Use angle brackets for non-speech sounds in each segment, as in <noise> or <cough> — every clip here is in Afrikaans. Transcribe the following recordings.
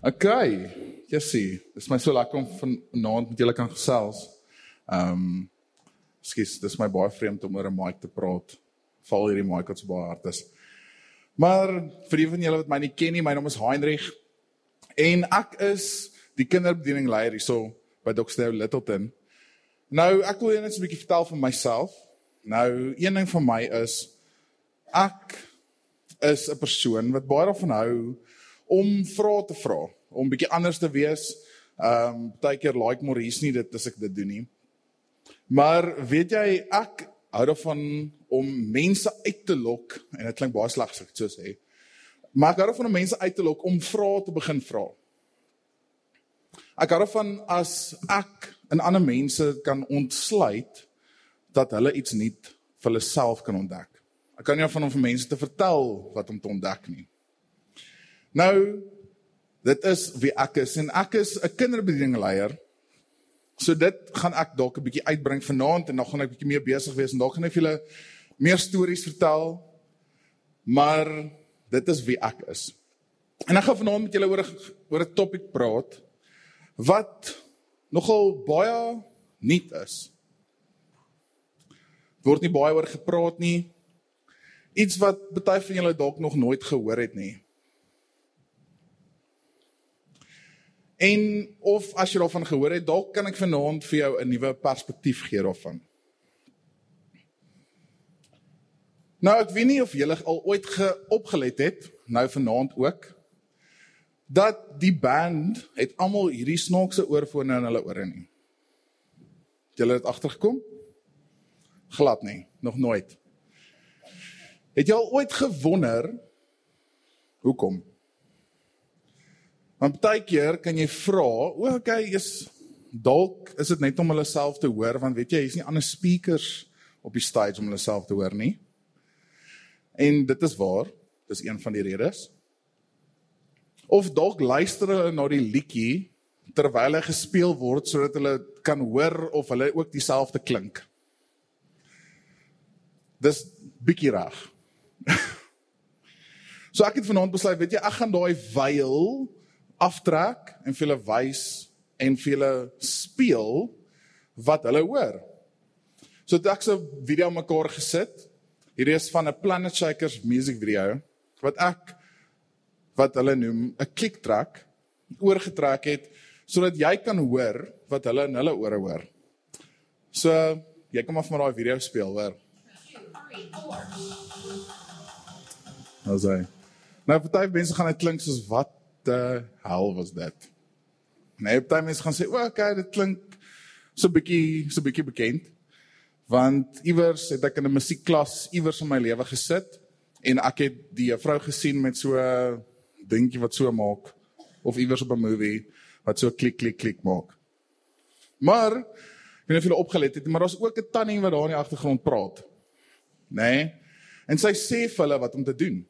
Okay, Jessie, dis my so lekker om vanaand met julle kan gesels. Ehm um, Skus, dis my baie vreemd om oor 'n mic te praat. Val hierdie mic wat so baie hard is. Maar vir die van julle wat my nie ken nie, my naam is Heinrich en ek is die kinderbediening leier hierso by Dr. Littleton. Nou, ek wil net 'n bietjie vertel van myself. Nou, een ding van my is ek is 'n persoon wat baie daarvan hou om vrae te vra, om bietjie anders te wees. Ehm um, baie keer like Maurice nie dit as ek dit doen nie. Maar weet jy ek hou daarvan om mense uit te lok en dit klink baie sleg as ek dit so sê. Maar ek hou daarvan om mense uit te lok om vrae te begin vra. Ek hou daarvan as ek in ander mense kan ontsluit dat hulle iets nuut vir hulle self kan ontdek. Ek kan nie van om vir mense te vertel wat om te ontdek nie. Nou dit is wie ek is en ek is 'n kinderbedieningsleier So dit gaan ek dalk 'n bietjie uitbring vanaand en dan gaan ek bietjie meer besig wees en dalk gaan ek vir julle meer stories vertel. Maar dit is wie ek is. En ek gaan vanaand met julle oor oor 'n topik praat wat nogal baie nuut is. Word nie baie oor gepraat nie. Iets wat baie van julle dalk nog nooit gehoor het nie. En of as jy daarvan gehoor het, dalk kan ek vanaand vir jou 'n nuwe perspektief gee daarvan. Nou ek weet nie of julle al ooit geopgelet het, nou vanaand ook, dat die band het almal hierdie snaakse oorfone in hulle ore nie. Het julle dit agtergekom? Glad nie, nog nooit. Het jy al ooit gewonder hoekom? Want baie keer kan jy vra, o, okay, is dalk is dit net om hulle self te hoor want weet jy, hier's nie ander speakers op die stage om hulle self te hoor nie. En dit is waar, dis een van die redes. Of dalk luister hulle na die liedjie terwyl hy gespeel word sodat hulle kan hoor of hulle ook dieselfde klink. Dis bietjie reg. <laughs> so ek het vanaand besluit, weet jy, ek gaan daai wyl aftrek en vir hulle wys en vir hulle speel wat hulle hoor. So dit ek so 'n video mekaar gesit. Hierdie is van 'n Planet Shakers music video wat ek wat hulle noem 'n click track oorgetrek het sodat jy kan hoor wat hulle in hulle ore hoor. So jy kan maar vir my daai video speel, hoor. Also. Nou party mense gaan dit klink soos wat the hell was that? Nee, baie mense gaan sê, "O, okay, dit klink so bietjie so bietjie bekend." Want iewers het ek in 'n musiekklas iewers in my lewe gesit en ek het die juffrou gesien met so 'n dingetjie wat so maak of iewers op 'n movie wat so klik klik klik maak. Maar ek weet nie of julle opgelet het, maar daar's ook 'n tannie wat daar in die agtergrond praat. Nê? Nee? En sy sê vir hulle wat om te doen.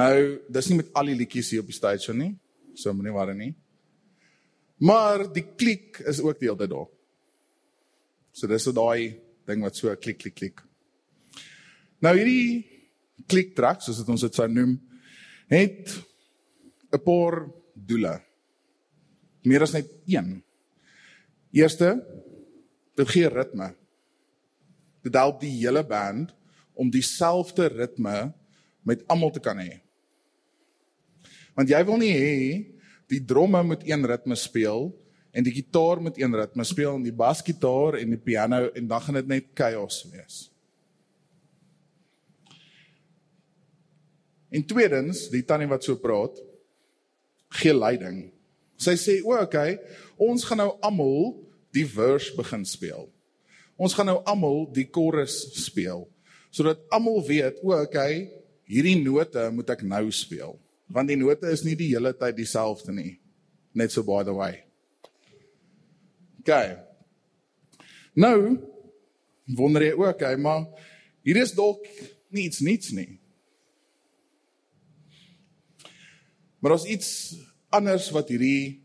Nou, dis nie met al die liedjies hier op die stage nie. So moenie worry nie. Maar die klik is ook deel dit daar. So dis so daai ding wat so klik klik klik. Nou hierdie klik track, soos dit ons dit sou noem, het 'n paar doele. Meer as net een. Eerste, dit gee ritme. Dit help die hele band om dieselfde ritme met almal te kan hê. Want jy wil nie hê die dromme moet een ritme speel en die gitaar moet een ritme speel en die basgitaar en die piano en dan gaan dit net chaos wees. En tweedens, die tannie wat so praat, gee leiding. Sy sê, "O, okay, ons gaan nou almal die verse begin speel. Ons gaan nou almal die chorus speel sodat almal weet, o, okay, hierdie note moet ek nou speel." Want die note is nie die hele tyd dieselfde nie. Net so by the way. OK. Nou wonder jy ook, okay, maar hier is dalk niets niets nie. Maar ons iets anders wat hierdie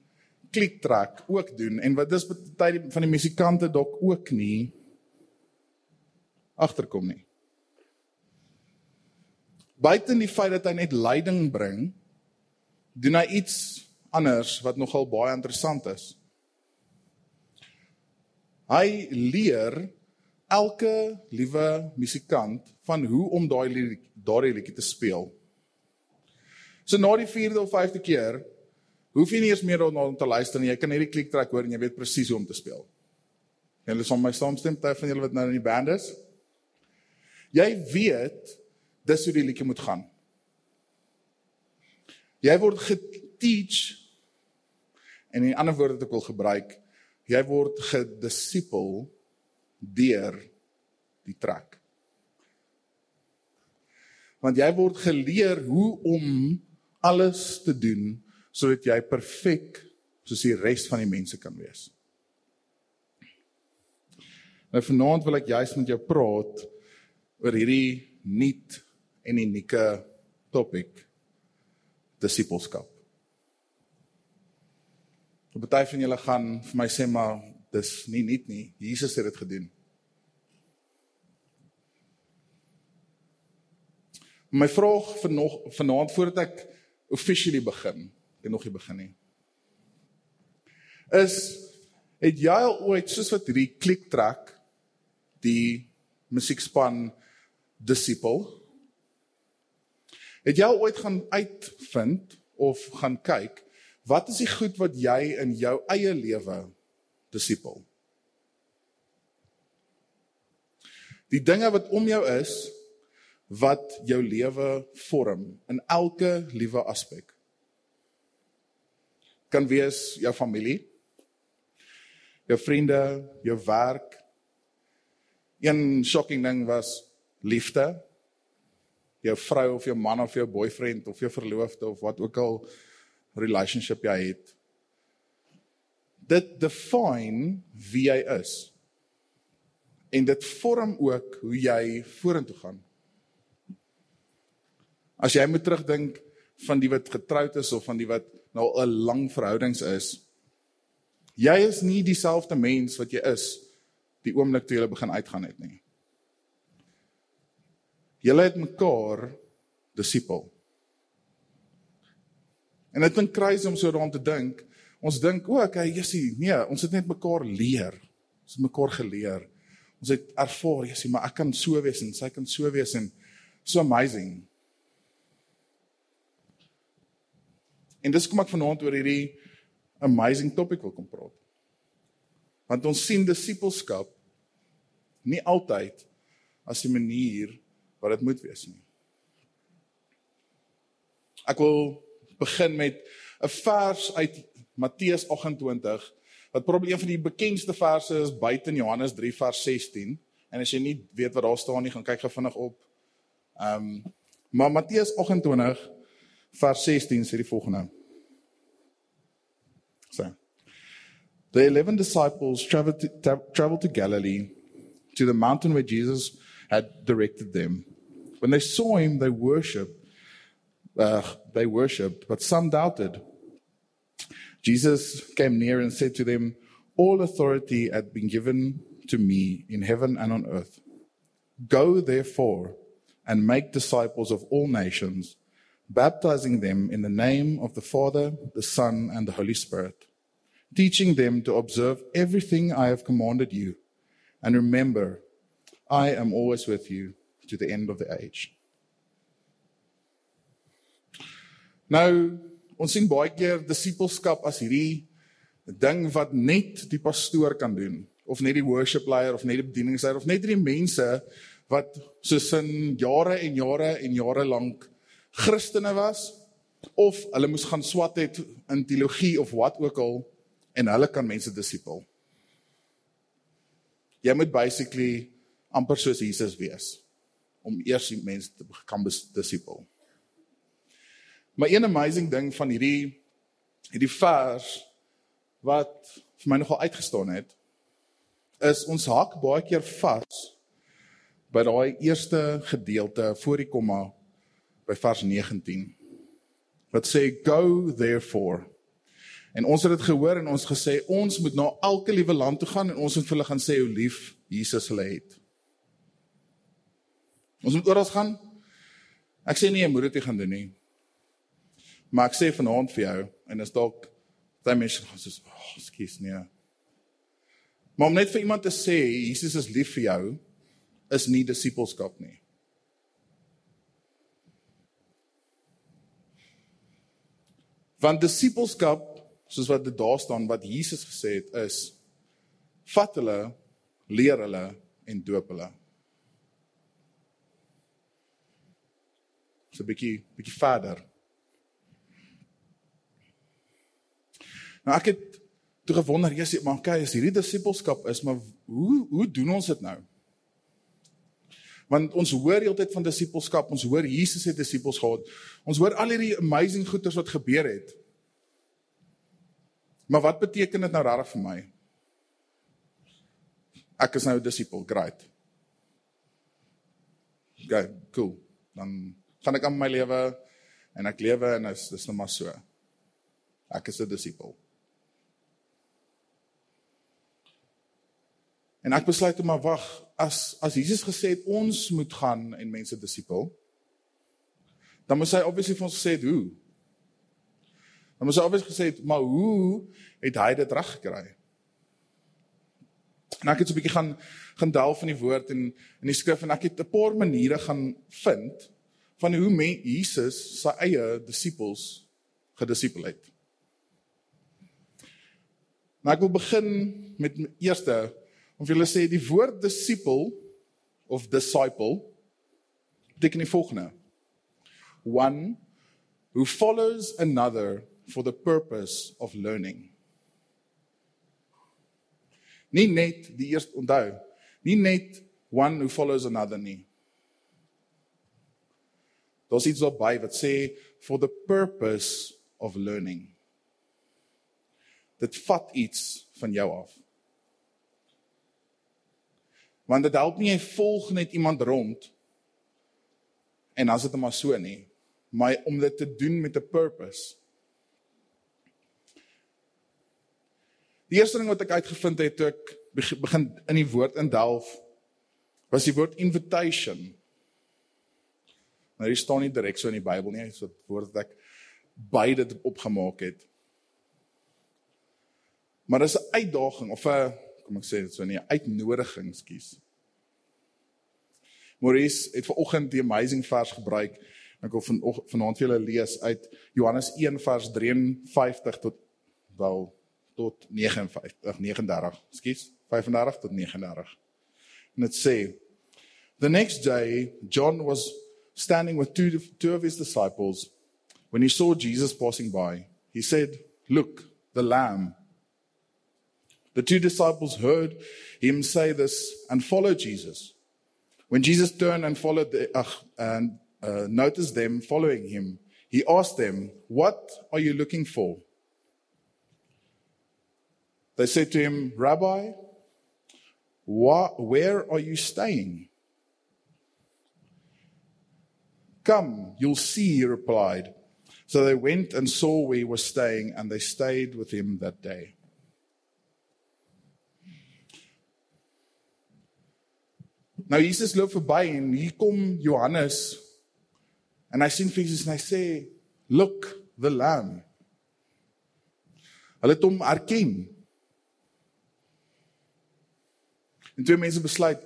klik trek ook doen en wat dis baie van die musikante dalk ook nie agterkom nie buiten die feit dat hy net lyding bring doen hy iets anders wat nogal baie interessant is. Hy leer elke liewe musikant van hoe om daai daardie liedjie te speel. So na die 4de of 5de keer hoef jy nie eers meer daarna om te luister nie. Jy kan net die kliktrek hoor en jy weet presies hoe om te speel. Julle sal my saamstem party van julle wat nou in die band is. Jy weet dis hoe die liedjie moet gaan. Jy word geteach en in ander woorde wat ek wil gebruik, jy word gedisipel deur die trek. Want jy word geleer hoe om alles te doen sodat jy perfek soos die res van die mense kan wees. Nou vanaand wil ek juist met jou praat oor hierdie nuut en unieke topik disipelskap. Op baie van julle gaan vir my sê maar dis nie nuut nie. Jesus het dit gedoen. My vraag vir nog vanaand voordat ek officially begin, ek nog nie begin nie. Is het jy al ooit soos wat hierdie klik trek die musiekspan disipel Het jy ooit gaan uitvind of gaan kyk wat is die goed wat jy in jou eie lewe disipel? Die dinge wat om jou is wat jou lewe vorm in elke liewe aspek. Kan wees jou familie, jou vriende, jou werk. Een shocking ding was liefde jou vrou of jou man of jou boyfriend of jou verloofde of wat ook al relationship jy het. Dit define wie jy is. En dit vorm ook hoe jy vorentoe gaan. As jy moet terugdink van die wat getroud is of van die wat nou 'n lang verhoudings is, jy is nie dieselfde mens wat jy is die oomblik toe jy begin uitgaan het nie. Julle het mekaar disipel. En dit is crazy om so daaraan te dink. Ons dink, o, okay, Jessie, nee, ons het net mekaar leer. Ons het mekaar geleer. Ons het ervaar, Jessie, maar ek kan so wees en sy kan so wees en so amazing. En dis kom ek vanaand oor hierdie amazing topic wil kom praat. Want ons sien disipelskap nie altyd as 'n manier wat dit moet wees nie. Ek wil begin met 'n vers uit Matteus 28 wat probeer een van die bekendste verse is buite in Johannes 3 vers 16 en as jy nie weet wat daar staan nie gaan kyk gou vinnig op. Ehm um, maar Matteus 28 vers 16 sê die volgende. So. The 11 disciples traveled to, traveled to Galilee to the mountain where Jesus had directed them. When they saw him, they worshipped. Uh, they worshipped, but some doubted. Jesus came near and said to them, All authority had been given to me in heaven and on earth. Go, therefore, and make disciples of all nations, baptizing them in the name of the Father, the Son, and the Holy Spirit, teaching them to observe everything I have commanded you. And remember, I am always with you to the end of the age. Nou, ons sien baie keer disipelskap as hierdie ding wat net die pastoor kan doen of net die worship leier of net die bedieningsleier of net die mense wat soos in jare en jare en jare lank Christene was of hulle moes gaan swat het in teologie of wat ook al en hulle kan mense disipel. Jy moet basically amper soos Jesus wees om eers die mense te kan disipel. Maar een amazing ding van hierdie hierdie vers wat vir my nogal uitgestaan het is ons hak baie keer vas by daai eerste gedeelte voor die komma by vers 19 wat sê go therefore en ons het dit gehoor en ons gesê ons moet na elke liewe land toe gaan en ons moet vir hulle gaan sê hoe lief Jesus hulle het Ons moet oral gaan. Ek sê nie jy moet dit gaan doen nie. Maar ek sê vanaand vir jou en is dalk baie mense gaan sê, "Ag, oh, skus nee." Maar om net vir iemand te sê Jesus is lief vir jou is nie disippelskap nie. Want disippelskap, soos wat dit daar staan wat Jesus gesê het, is vat hulle, leer hulle en doop hulle. So 'n bietjie bietjie verder. Nou ek het toe gewonder, Jesus, maar kyk, as hierdie disippelskap is, maar hoe hoe doen ons dit nou? Want ons hoor heeltyd van disippelskap, ons hoor Jesus het disippels gehad. Ons hoor al hierdie amazing goeders wat gebeur het. Maar wat beteken dit nou regtig vir my? Ek is nou 'n disipel, great. Okay, cool. Dan gaan ek aan my lewe en ek lewe en is dis net maar so. Ek is 'n disipel. En ek besluit om maar wag, as as Jesus gesê het ons moet gaan en mense disipel, dan moet hy obviously vir ons gesê hoe. Dan moet hy obviously gesê het, maar hoe het hy dit reg gekry? En ek het so 'n bietjie gaan gaan delf in die woord en in die skrif en ek het 'n paar maniere gaan vind van hoe men Jesus sy eie disippels gedisipel het. Maar ek wil begin met eerste of julle sê die woord disipel of disciple beteken die volgende. One who follows another for the purpose of learning. Nie net die eerste onthou nie net one who follows another nie daar's iets daarby wat sê for the purpose of learning dit vat iets van jou af Want dit help nie jy volg net iemand rond en as dit maar so nie, maar om dit te doen met 'n purpose. Die eerste ding wat ek uitgevind het toe ek begin in die woord indelf was die woord invitation. Nou hier staan nie direk so in die Bybel nie, so 'n woord wat ek beide opgemaak het. Maar dis 'n uitdaging of 'n kom ek sê dit so nie uitnodiging skies. Maurice het vanoggend die amazing vers gebruik. Ek wil van vanaand vir julle lees uit Johannes 1 vers 53 tot wel tot 59 39. Skus, 35 tot 39. En dit sê The next day John was standing with two two of his disciples when he saw Jesus passing by. He said, "Look, the lamb." The two disciples heard him say this and followed Jesus. When Jesus turned and followed the, uh, and uh, noticed them following him, he asked them, "What are you looking for?" They said to him, "Rabbi, wh- where are you staying?" Come, you'll see, he replied. So they went and saw where he was staying, and they stayed with him that day. Nou Jesus loop verby en hier kom Johannes en hy sien Jesus en hy sê look the lamb. Hulle het hom erken. En twee mense besluit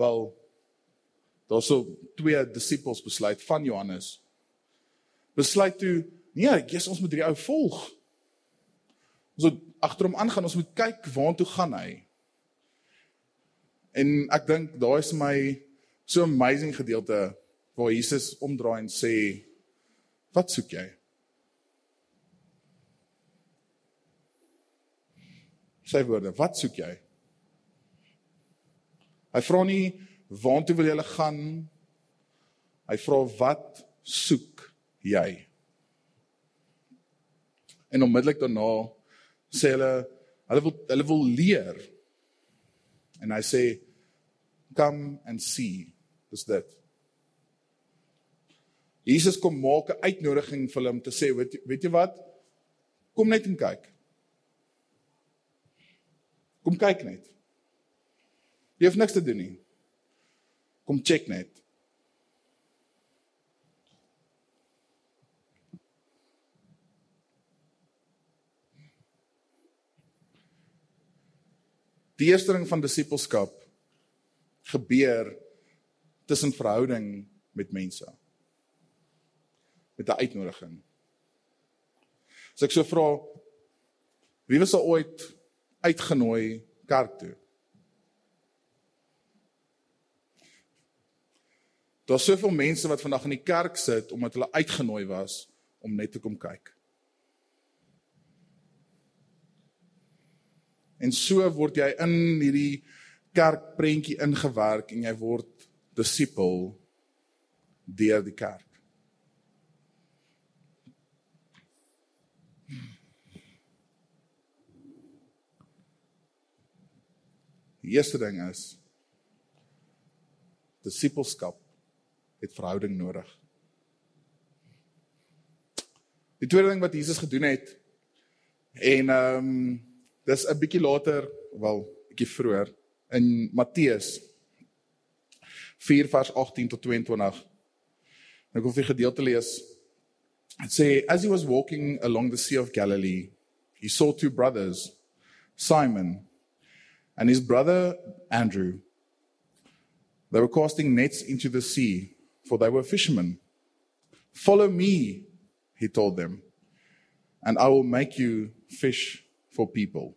wel daarso twee disippels besluit van Johannes besluit toe nee, Jesus ons moet hierdie ou volg. Ons moet agter hom aangaan, ons moet kyk waartoe gaan hy. En ek dink daai is my so amazing gedeelte waar Jesus omdraai en sê wat soek jy? Sy woorde, wat soek jy? Hy vra nie waartoe wil jy gaan? Hy vra wat soek jy? En onmiddellik daarna sê hulle hulle wil hulle wil leer En hy sê come and see. Dis dit. Jesus kom maak 'n uitnodiging vir hulle om te sê, weet, weet jy wat? Kom net en kyk. Kom kyk net. Jy hoef niks te doen nie. Kom check net. Die eerste ding van disippelskap gebeur tussen verhouding met mense. Met 'n uitnodiging. As ek so vra, wie was al ooit uitgenooi kerk toe? Daar's soveel mense wat vandag in die kerk sit omdat hulle uitgenooi was om net te kom kyk. En so word jy in hierdie kerkprentjie ingewerk en jy word disipel deur die kerk. Die eerste ding is disipelskap het verhouding nodig. Die tweede ding wat Jesus gedoen het en ehm um, dis 'n bietjie later, wel, bietjie vroeër in Matteus 4 vers 18 tot 22. Ek wil vir gedeelte lees. It say as he was walking along the sea of Galilee, he saw two brothers, Simon and his brother Andrew. They were casting nets into the sea, for they were fishermen. Follow me, he told them, and I will make you fish for people.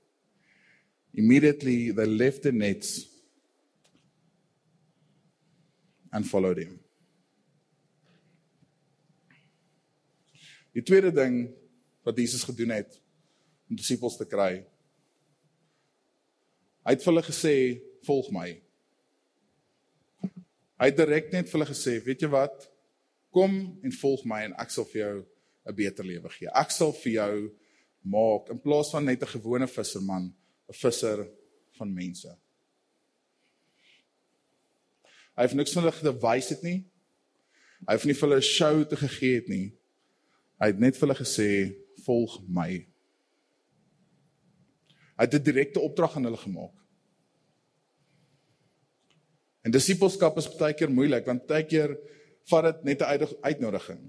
Immediately they left the nets and followed him. Die tweede ding wat Jesus gedoen het om disippels te kry. Hy het vir hulle gesê, "Volg my." Hy het direk net vir hulle gesê, "Weet jy wat? Kom en volg my en ek sal vir jou 'n beter lewe gee. Ek sal vir jou maak in plaas van net 'n gewone visserman, 'n visser van mense." Hy het niks van hulle gewys het nie. Hy het nie vir hulle 'n show te gegee het nie. Hy het net vir hulle gesê, "Volg my." Hy het 'n direkte opdrag aan hulle gemaak. En disipelskap is baie keer moeilik want baie keer vat dit net 'n uitnodiging.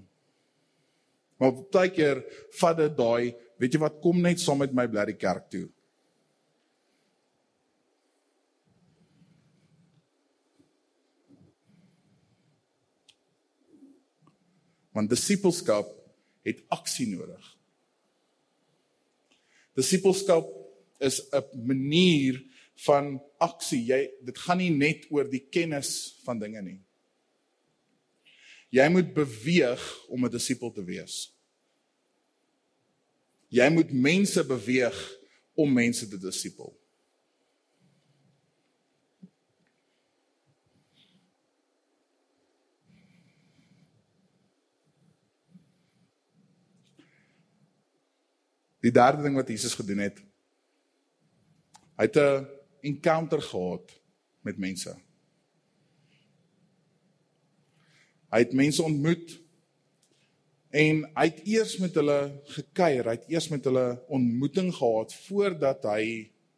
Maar baie keer vat dit daai, weet jy wat, kom net saam met my bly die kerk toe. Want disipelskap het aksie nodig. Disipelskap is 'n manier van aksie. Jy dit gaan nie net oor die kennis van dinge nie. Jy moet beweeg om 'n disipel te wees. Jy moet mense beweeg om mense te disipel. Die derde ding wat Jesus gedoen het. Hy het 'n encounter gehad met mense. Hy het mense ontmoet en hy het eers met hulle gekuier, hy het eers met hulle ontmoeting gehad voordat hy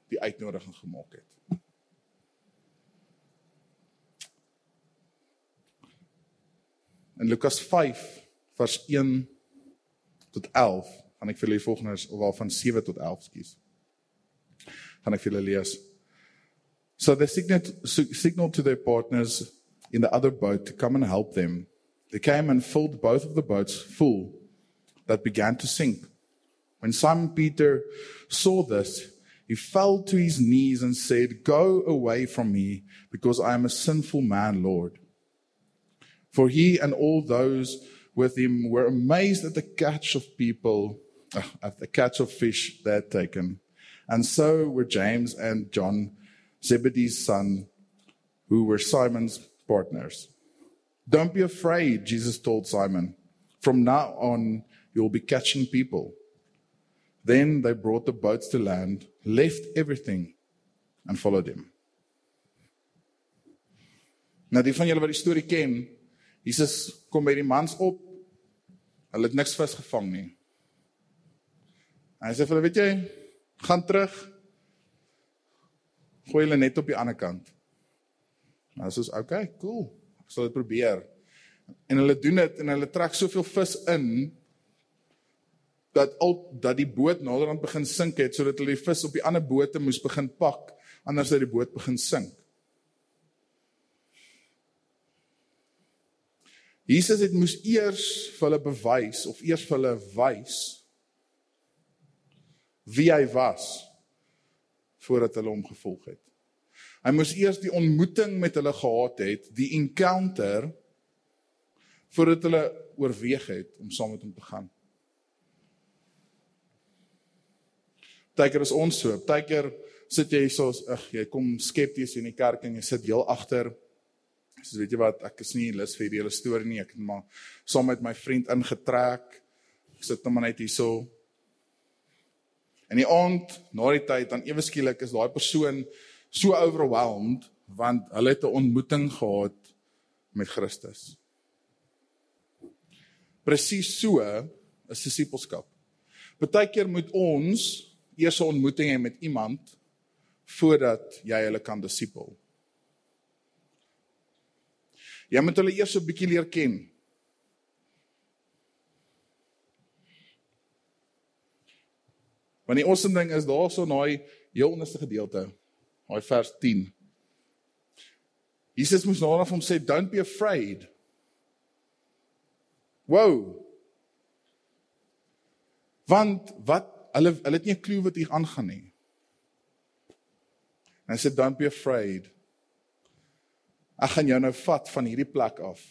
die uitnodiging gemaak het. In Lukas 5 vers 1 tot 11 gaan ek vir julle volgende of al van 7 tot 11 skies. Gaan ek vir julle lees. So they signaled, to their partners in the other boat to come and help them. They came and filled both of the boats full that began to sink. When Simon Peter saw this, he fell to his knees and said, Go away from me, because I am a sinful man, Lord. For he and all those with him were amazed at the catch of people uh, at the catch of fish they had taken. And so were James and John, Zebedee's son, who were Simon's partners. Don't be afraid, Jesus told Simon. From now on, you'll be catching people. Then they brought the boats to land, left everything, and followed him. Nou die van julle wat die storie ken, Jesus kom by die mans op. Hulle het niks visgevang nie. Hy sê vir hulle, weet jy, gaan terug. Gooi hulle net op die ander kant. Nou soos, okay, cool. Ek sal dit probeer. En hulle doen dit en hulle trek soveel vis in dat al dat die boot naderhand begin sink het sodat hulle die vis op die ander bote moes begin pak anders het die boot begin sink. Jesus het moes eers vir hulle bewys of eers vir hulle wys wie hy was voordat hulle hom gevolg het. Hy moes eers die ontmoeting met hulle gehad het, die encounter voordat hulle oorweeg het om saam met hom te gaan. Partykeer is ons so, partykeer sit jy hierso, ag jy kom skepties in die kerk en jy sit heel agter. So weet jy wat, ek is nie lus vir hierdie hele storie nie. Ek het maar saam met my vriend ingetrek. Ek sit nou maar net hierso. En die aand, na die tyd, dan ewe skielik is daai persoon so overwhelmed want hulle het 'n ontmoeting gehad met Christus. Presies so is disipelskap. Partykeer moet ons eers 'n ontmoeting hê met iemand voordat jy hulle kan disipel. Jy moet hulle eers 'n bietjie leer ken. Want die awesome ding is daarso in daai heel onderste gedeelte, daai vers 10. Jesus moes net vir hom sê don't be afraid. Wow. Want wat hulle hulle het nie 'n klou wat hier aangaan nie. En hy sê don't be afraid. Ek gaan jou nou vat van hierdie plek af.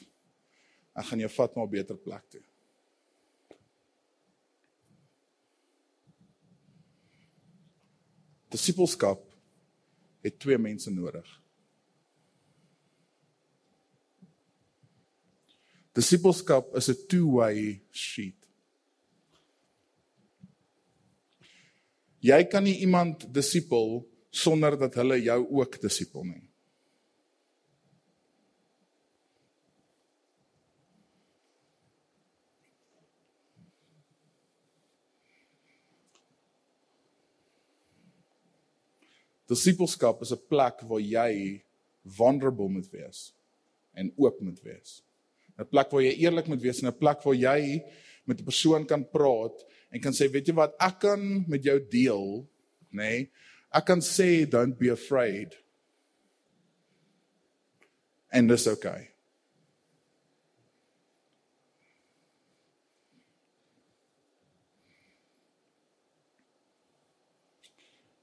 Ek gaan jou vat na 'n beter plek toe. Disipelskap het twee mense nodig. Disipelskap is 'n two-way street. Jy kan nie iemand disipel sonder dat hulle jou ook disipel nie. Disipelskap is 'n plek waar jy vulnerable moet wees en oop moet wees. 'n Plek waar jy eerlik moet wees en 'n plek waar jy met 'n persoon kan praat en kan sê, weet jy wat, ek kan met jou deel, nê? Nee, ek kan sê don't be afraid. En dis okay.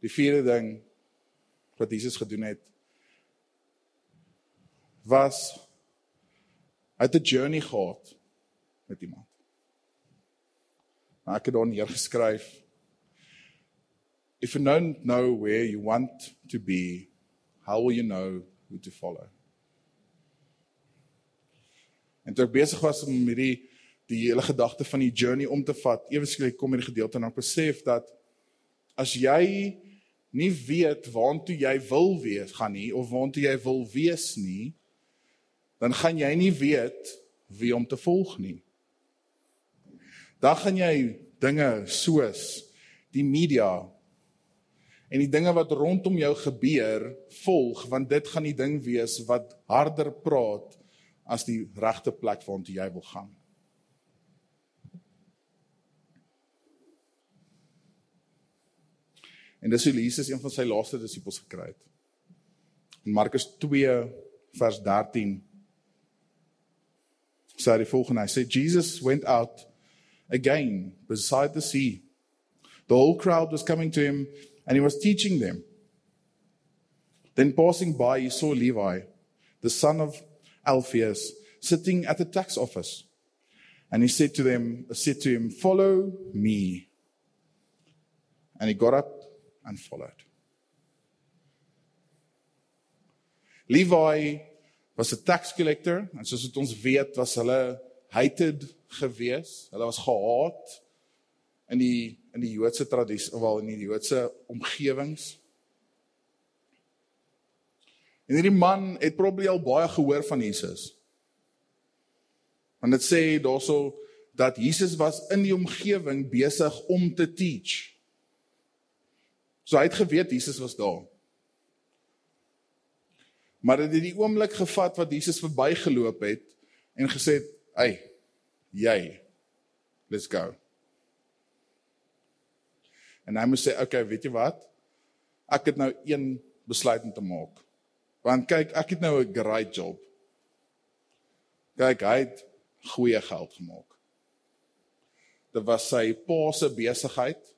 Die vierde ding wat Jesus gedoen het was hy het 'n journey gehad met iemand. Maar ek het dan hier geskryf If you don't know where you want to be, how will you know who to follow? En toe ek besig was om hierdie die hele gedagte van die journey om te vat, ewe skielik kom hierdie gedeelte en ek besef dat as jy nie weet waartoe jy wil wees gaan nie of waartoe jy wil wees nie, dan gaan jy nie weet wie om te volg nie. Dan gaan jy dinge soos die media en die dinge wat rondom jou gebeur volg want dit gaan die ding wees wat harder praat as die regte plek waartoe jy wil gaan. En dis hoe Jesus een van sy laaste disippels gekry het. In Markus 2 vers 13 sê hy volgende, hy sê Jesus went out again beside the sea. The whole crowd was coming to him and he was teaching them. Then passing by he saw Levi, the son of Alphaeus, sitting at the tax office. And he said to them, said to him, "Follow me." And he got up and followed. Levi was 'n tax collector en soos wat ons weet was hulle hated gewees. Hulle was gehaat in die in die Joodse tradisie wel in die Joodse omgewings. En hierdie man het probably al baie gehoor van Jesus. Want dit sê daarso dat Jesus was in die omgewing besig om te teach. So hy het geweet Jesus was daar. Maar dit het die oomblik gevat wat Jesus verbygeloop het en gesê het, "Ey, jy, let's go." En hy moes sê, "Oké, okay, weet jy wat? Ek het nou een besluit om te maak. Want kyk, ek het nou 'n great job. Kyk, hy het goeie geld gemaak. Dit was sy pa se besigheid.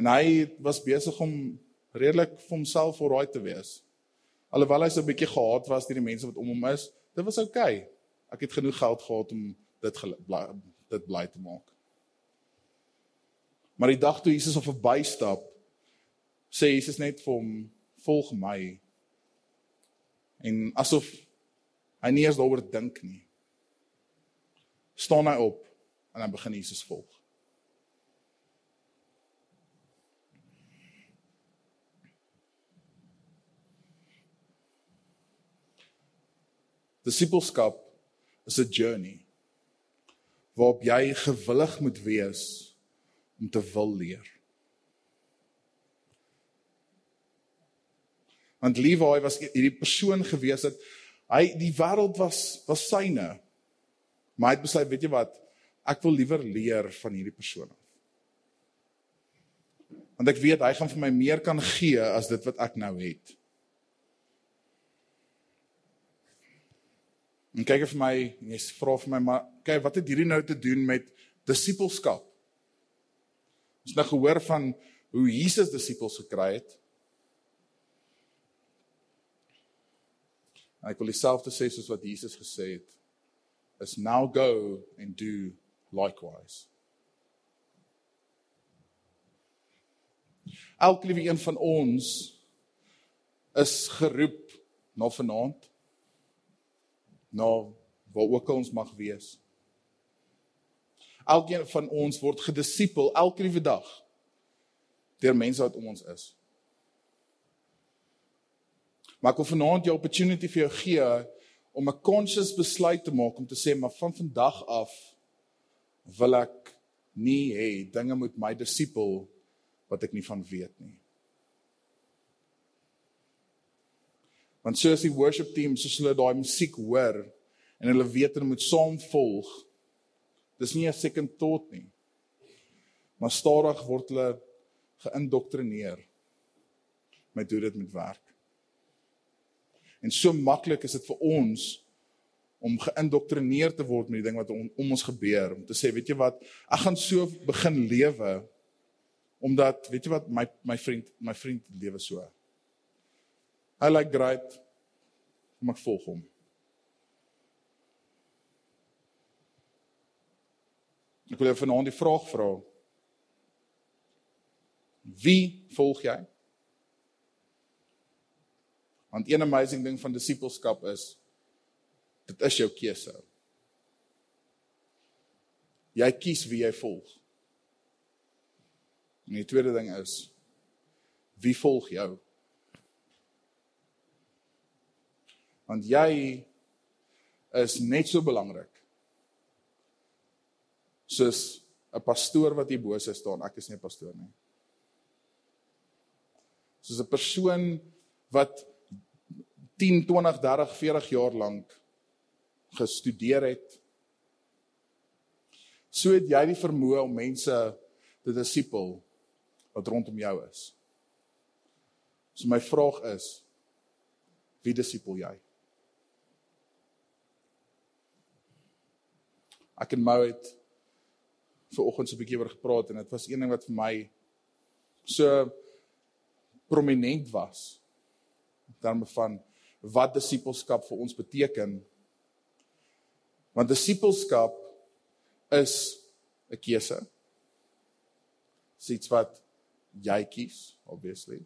En hy was besig om redelik vir homself alraai te wees. Alhoewel hy so 'n bietjie gehaat was deur die mense wat om hom is, dit was oukei. Okay. Ek het genoeg geld gehad om dit dit bly te maak. Maar die dag toe Jesus op verbystap, sê Jesus net vir hom, "Volg my." En asof hy nie eens daaroor dink nie, staan hy op en dan begin Jesus volg. Disipelskap is 'n journey waarop jy gewillig moet wees om te wil leer. Want Levi was hierdie persoon gewees dat hy die wêreld was was syne. Maar hy het besluit, weet jy wat? Ek wil liewer leer van hierdie persoon af. Want ek weet hy gaan vir my meer kan gee as dit wat ek nou het. En kyk vir my, jy vra vir my maar kyk wat het hierdie nou te doen met disipelskap? Ons nou gehoor van hoe Jesus disippels gekry het. Ek wil dieselfde sê soos wat Jesus gesê het. Is now go and do likewise. Elke liewe een van ons is geroep na vanaand na waar ook al ons mag wees. Elkeen van ons word gedisipel elke liewe dag deur mense wat om ons is. Maar ek wil vanaand jou opportunity vir jou gee om 'n conscious besluit te maak om te sê maar van vandag af wil ek nie hê dinge moet my disipel wat ek nie van weet nie. Want soos die worship team soos hulle daai musiek hoor en hulle weet hulle moet saam volg. Dis nie 'n second thought nie. Maar stadig word hulle geïndoktrineer met hoe dit moet werk. En so maklik is dit vir ons om geïndoktrineer te word met die ding wat om, om ons gebeur om te sê weet jy wat ek gaan so begin lewe omdat weet jy wat my my vriend my vriend lewe so I like great. Kom ek volg hom. Ek wil jou vanaand die vraag vra. Wie volg jy? Want een amazing ding van disippelskap is dit is jou keuse. Jy kies wie jy volg. En die tweede ding is wie volg jou? Want jy is net so belangrik soos 'n pastoor wat hier bo se staan ek is nie 'n pastoor nie. Soos 'n persoon wat 10 20 30 40 jaar lank gestudeer het. So het jy die vermoë om mense te disipel wat rondom jou is. So my vraag is wie disipel jy ek en Mo het ver oggend so 'n bietjie oor gepraat en dit was een ding wat vir my so prominent was terme van wat disippelskap vir ons beteken. Want disippelskap is 'n keuse. Iets wat jy kies obviously.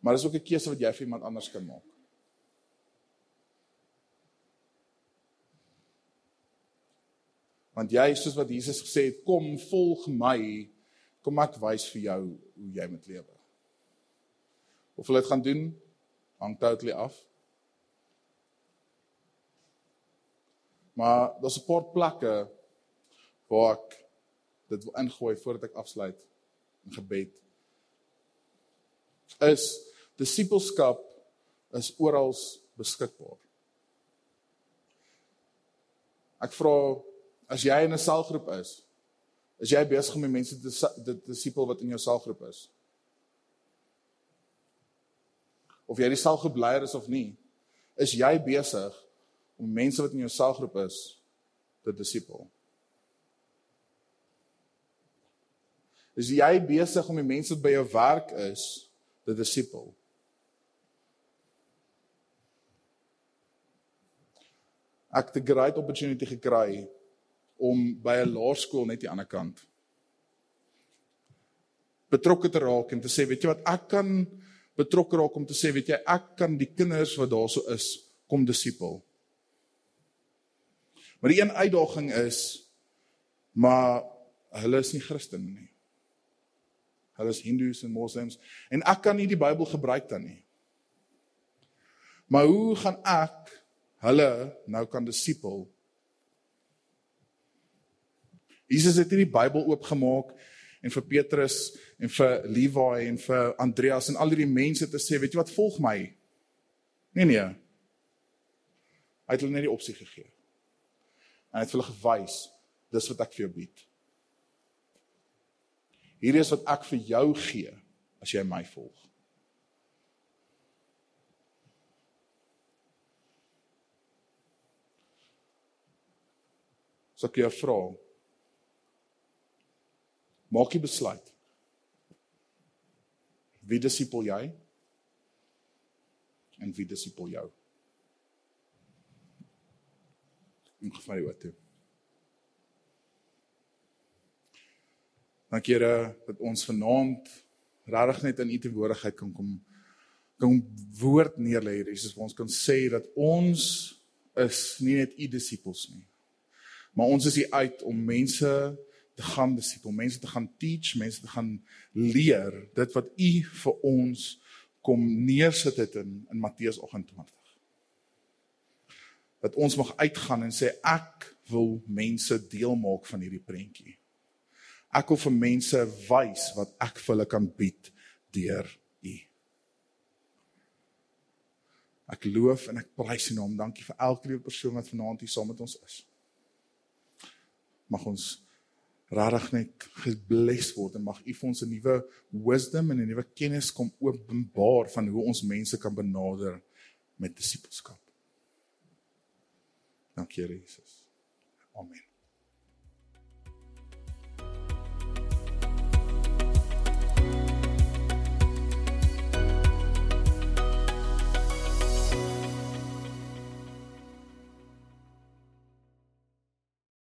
Maar is ook 'n keuse wat jy vir iemand anders kan maak Want jy soos wat Jesus gesê het, kom volg my, kom ek wys vir jou hoe jy moet lewe. Of hulle dit gaan doen, hang totally af. Maar daar's 'n paar plekke waar ek dit wil ingooi voordat ek afsluit in gebed. Is disipelskap is oral beskikbaar. Ek vra As jy in 'n selgroep is, is jy besig om mense te te disipel wat in jou selgroep is. of jy die selgroep leier is of nie, is jy besig om mense wat in jou selgroep is te disipel. Is jy besig om die mense wat by jou werk is te disipel? Ek het 'n great opportunity gekry om by 'n laerskool net die ander kant betrokke te raak en te sê, weet jy wat, ek kan betrokke raak om te sê, weet jy, ek kan die kinders wat daarso is kom disipel. Maar die een uitdaging is maar hulle is nie Christen nie. Hulle is Hindoes en Moslems en ek kan nie die Bybel gebruik dan nie. Maar hoe gaan ek hulle nou kan disipel? Jesus het nie die Bybel oopgemaak en vir Petrus en vir Levi en vir Andreas en al die mense te sê, weet jy wat, volg my. Nee nee. Hy het hulle net die opsie gegee. En hy het hulle gewys, dis wat ek vir jou bied. Hierdie is wat ek vir jou gee as jy my volg. So ek jou vra, Maak jy besluit. Wie disipel jy? En wie disipel jou? Ek gevaar jou toe. Dankie Here dat ons vanaand regtig net in U teenwoordigheid kan kom kan woord neerlê hier Jesus vir ons kan sê dat ons is nie net U disippels nie. Maar ons is hier uit om mense te gaan disipel, mense te gaan teach, mense te gaan leer dit wat u vir ons kom neersit het in in Matteus 28. Dat ons mag uitgaan en sê ek wil mense deel maak van hierdie prentjie. Ek wil vir mense wys wat ek vir hulle kan bied deur u. Ek loof en ek prys U naam. Dankie vir elke persoon wat vanaand hier saam met ons is. Mag ons regtig net gebless word en mag U vir ons 'n nuwe wisdom en 'n nuwe kennis kom openbaar van hoe ons mense kan benader met disipelskap. Dankie Jesus. Amen.